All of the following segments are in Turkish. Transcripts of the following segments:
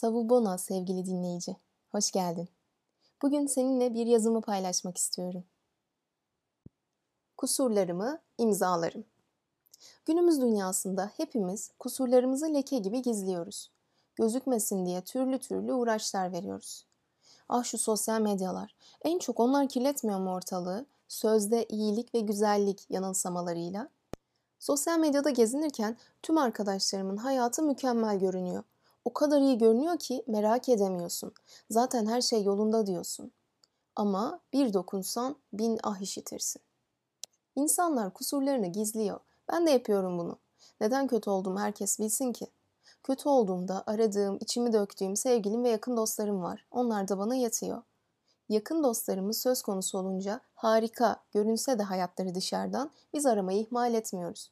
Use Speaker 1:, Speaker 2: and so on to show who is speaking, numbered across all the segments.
Speaker 1: Savubona sevgili dinleyici. Hoş geldin. Bugün seninle bir yazımı paylaşmak istiyorum. Kusurlarımı imzalarım. Günümüz dünyasında hepimiz kusurlarımızı leke gibi gizliyoruz. Gözükmesin diye türlü türlü uğraşlar veriyoruz. Ah şu sosyal medyalar. En çok onlar kirletmiyor mu ortalığı? Sözde iyilik ve güzellik yanılsamalarıyla. Sosyal medyada gezinirken tüm arkadaşlarımın hayatı mükemmel görünüyor. O kadar iyi görünüyor ki merak edemiyorsun. Zaten her şey yolunda diyorsun. Ama bir dokunsan bin ah işitirsin. İnsanlar kusurlarını gizliyor. Ben de yapıyorum bunu. Neden kötü olduğumu herkes bilsin ki. Kötü olduğumda aradığım, içimi döktüğüm sevgilim ve yakın dostlarım var. Onlar da bana yetiyor. Yakın dostlarımız söz konusu olunca harika görünse de hayatları dışarıdan biz aramayı ihmal etmiyoruz.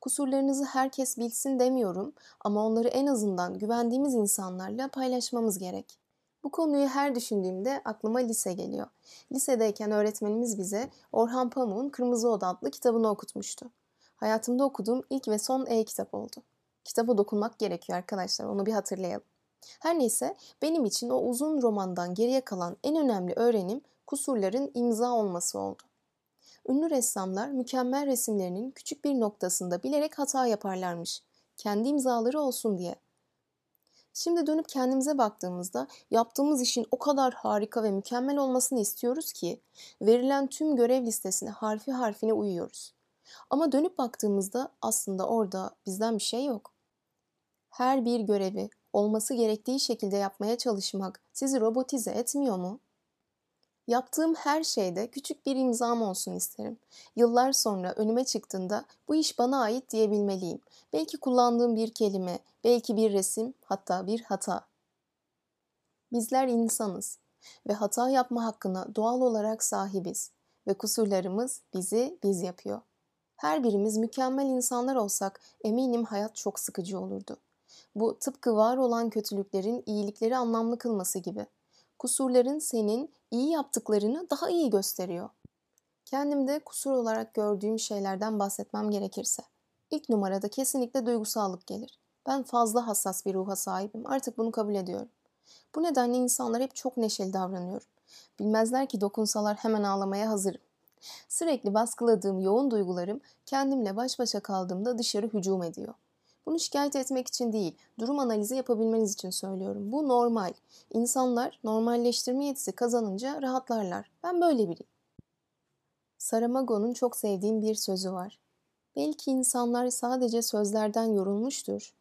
Speaker 1: Kusurlarınızı herkes bilsin demiyorum ama onları en azından güvendiğimiz insanlarla paylaşmamız gerek. Bu konuyu her düşündüğümde aklıma lise geliyor. Lisedeyken öğretmenimiz bize Orhan Pamuk'un Kırmızı Oda adlı kitabını okutmuştu. Hayatımda okuduğum ilk ve son e-kitap oldu. Kitaba dokunmak gerekiyor arkadaşlar, onu bir hatırlayalım. Her neyse benim için o uzun romandan geriye kalan en önemli öğrenim kusurların imza olması oldu. Ünlü ressamlar mükemmel resimlerinin küçük bir noktasında bilerek hata yaparlarmış. Kendi imzaları olsun diye. Şimdi dönüp kendimize baktığımızda yaptığımız işin o kadar harika ve mükemmel olmasını istiyoruz ki verilen tüm görev listesine harfi harfine uyuyoruz. Ama dönüp baktığımızda aslında orada bizden bir şey yok. Her bir görevi olması gerektiği şekilde yapmaya çalışmak sizi robotize etmiyor mu? Yaptığım her şeyde küçük bir imzam olsun isterim. Yıllar sonra önüme çıktığında bu iş bana ait diyebilmeliyim. Belki kullandığım bir kelime, belki bir resim, hatta bir hata. Bizler insanız ve hata yapma hakkına doğal olarak sahibiz ve kusurlarımız bizi biz yapıyor. Her birimiz mükemmel insanlar olsak eminim hayat çok sıkıcı olurdu. Bu tıpkı var olan kötülüklerin iyilikleri anlamlı kılması gibi. Kusurların senin iyi yaptıklarını daha iyi gösteriyor. Kendimde kusur olarak gördüğüm şeylerden bahsetmem gerekirse. İlk numarada kesinlikle duygusallık gelir. Ben fazla hassas bir ruha sahibim. Artık bunu kabul ediyorum. Bu nedenle insanlar hep çok neşeli davranıyorum. Bilmezler ki dokunsalar hemen ağlamaya hazırım. Sürekli baskıladığım yoğun duygularım kendimle baş başa kaldığımda dışarı hücum ediyor. Bunu şikayet etmek için değil, durum analizi yapabilmeniz için söylüyorum. Bu normal. İnsanlar normalleştirme yetisi kazanınca rahatlarlar. Ben böyle biriyim. Saramago'nun çok sevdiğim bir sözü var. Belki insanlar sadece sözlerden yorulmuştur.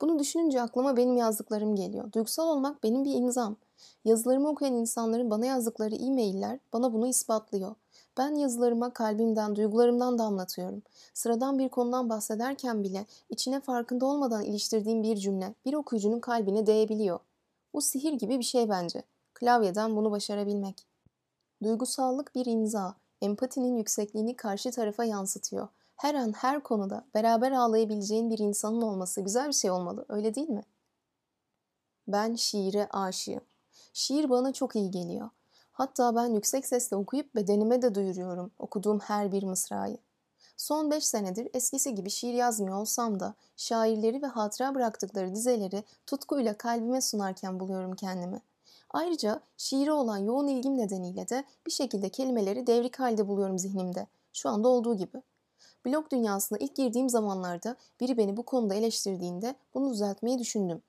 Speaker 1: Bunu düşününce aklıma benim yazdıklarım geliyor. Duygusal olmak benim bir imzam. Yazılarımı okuyan insanların bana yazdıkları e-mailler bana bunu ispatlıyor. Ben yazılarıma kalbimden, duygularımdan da anlatıyorum. Sıradan bir konudan bahsederken bile içine farkında olmadan iliştirdiğim bir cümle bir okuyucunun kalbine değebiliyor. Bu sihir gibi bir şey bence. Klavyeden bunu başarabilmek. Duygusallık bir imza, empatinin yüksekliğini karşı tarafa yansıtıyor. Her an her konuda beraber ağlayabileceğin bir insanın olması güzel bir şey olmalı, öyle değil mi? Ben şiire aşığım. Şiir bana çok iyi geliyor. Hatta ben yüksek sesle okuyup bedenime de duyuruyorum okuduğum her bir mısrayı. Son beş senedir eskisi gibi şiir yazmıyor olsam da şairleri ve hatıra bıraktıkları dizeleri tutkuyla kalbime sunarken buluyorum kendimi. Ayrıca şiire olan yoğun ilgim nedeniyle de bir şekilde kelimeleri devrik halde buluyorum zihnimde. Şu anda olduğu gibi. Blog dünyasına ilk girdiğim zamanlarda biri beni bu konuda eleştirdiğinde bunu düzeltmeyi düşündüm.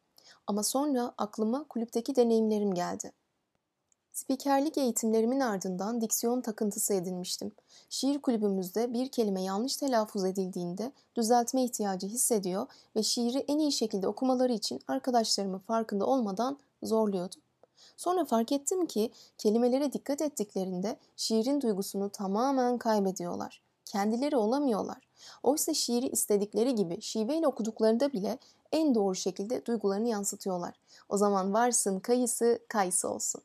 Speaker 1: Ama sonra aklıma kulüpteki deneyimlerim geldi. Spikerlik eğitimlerimin ardından diksiyon takıntısı edinmiştim. Şiir kulübümüzde bir kelime yanlış telaffuz edildiğinde düzeltme ihtiyacı hissediyor ve şiiri en iyi şekilde okumaları için arkadaşlarımı farkında olmadan zorluyordum. Sonra fark ettim ki kelimelere dikkat ettiklerinde şiirin duygusunu tamamen kaybediyorlar. Kendileri olamıyorlar. Oysa şiiri istedikleri gibi şiveyle okuduklarında bile en doğru şekilde duygularını yansıtıyorlar. O zaman varsın kayısı kayısı olsun.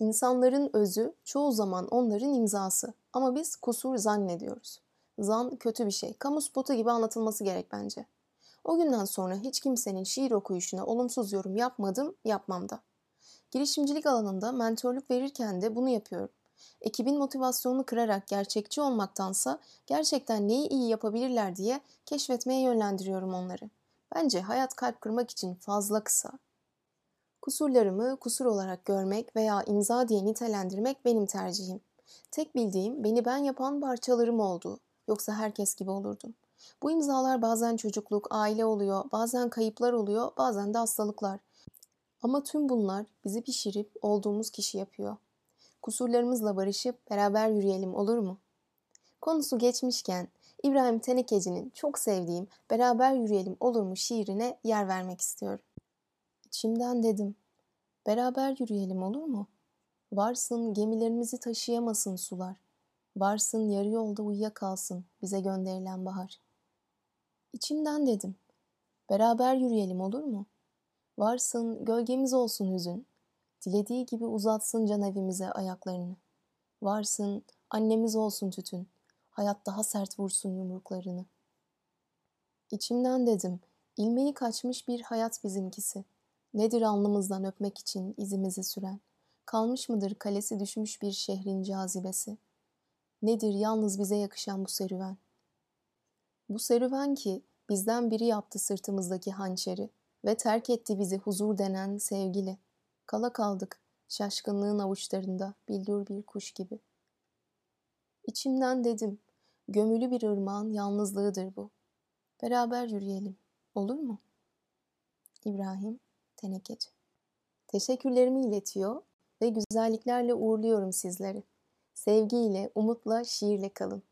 Speaker 1: İnsanların özü çoğu zaman onların imzası ama biz kusur zannediyoruz. Zan kötü bir şey. Kamu spotu gibi anlatılması gerek bence. O günden sonra hiç kimsenin şiir okuyuşuna olumsuz yorum yapmadım, yapmam da. Girişimcilik alanında mentorluk verirken de bunu yapıyorum. Ekibin motivasyonunu kırarak gerçekçi olmaktansa gerçekten neyi iyi yapabilirler diye keşfetmeye yönlendiriyorum onları. Bence hayat kalp kırmak için fazla kısa. Kusurlarımı kusur olarak görmek veya imza diye nitelendirmek benim tercihim. Tek bildiğim beni ben yapan parçalarım oldu. Yoksa herkes gibi olurdum. Bu imzalar bazen çocukluk, aile oluyor, bazen kayıplar oluyor, bazen de hastalıklar. Ama tüm bunlar bizi pişirip olduğumuz kişi yapıyor. Kusurlarımızla barışıp beraber yürüyelim olur mu? Konusu geçmişken İbrahim Tenekeci'nin çok sevdiğim Beraber Yürüyelim Olur mu şiirine yer vermek istiyorum. İçimden dedim, beraber yürüyelim olur mu? Varsın gemilerimizi taşıyamasın sular. Varsın yarı yolda uyuyakalsın bize gönderilen bahar. İçimden dedim, beraber yürüyelim olur mu? Varsın gölgemiz olsun hüzün. Dilediği gibi uzatsın can evimize ayaklarını. Varsın annemiz olsun tütün. Hayat daha sert vursun yumruklarını. İçimden dedim, ilmeği kaçmış bir hayat bizimkisi. Nedir alnımızdan öpmek için izimizi süren? Kalmış mıdır kalesi düşmüş bir şehrin cazibesi? Nedir yalnız bize yakışan bu serüven? Bu serüven ki bizden biri yaptı sırtımızdaki hançeri ve terk etti bizi huzur denen sevgili. Kala kaldık şaşkınlığın avuçlarında bildur bir kuş gibi. İçimden dedim, gömülü bir ırmağın yalnızlığıdır bu. Beraber yürüyelim, olur mu? İbrahim Tenekeci Teşekkürlerimi iletiyor ve güzelliklerle uğurluyorum sizleri. Sevgiyle, umutla, şiirle kalın.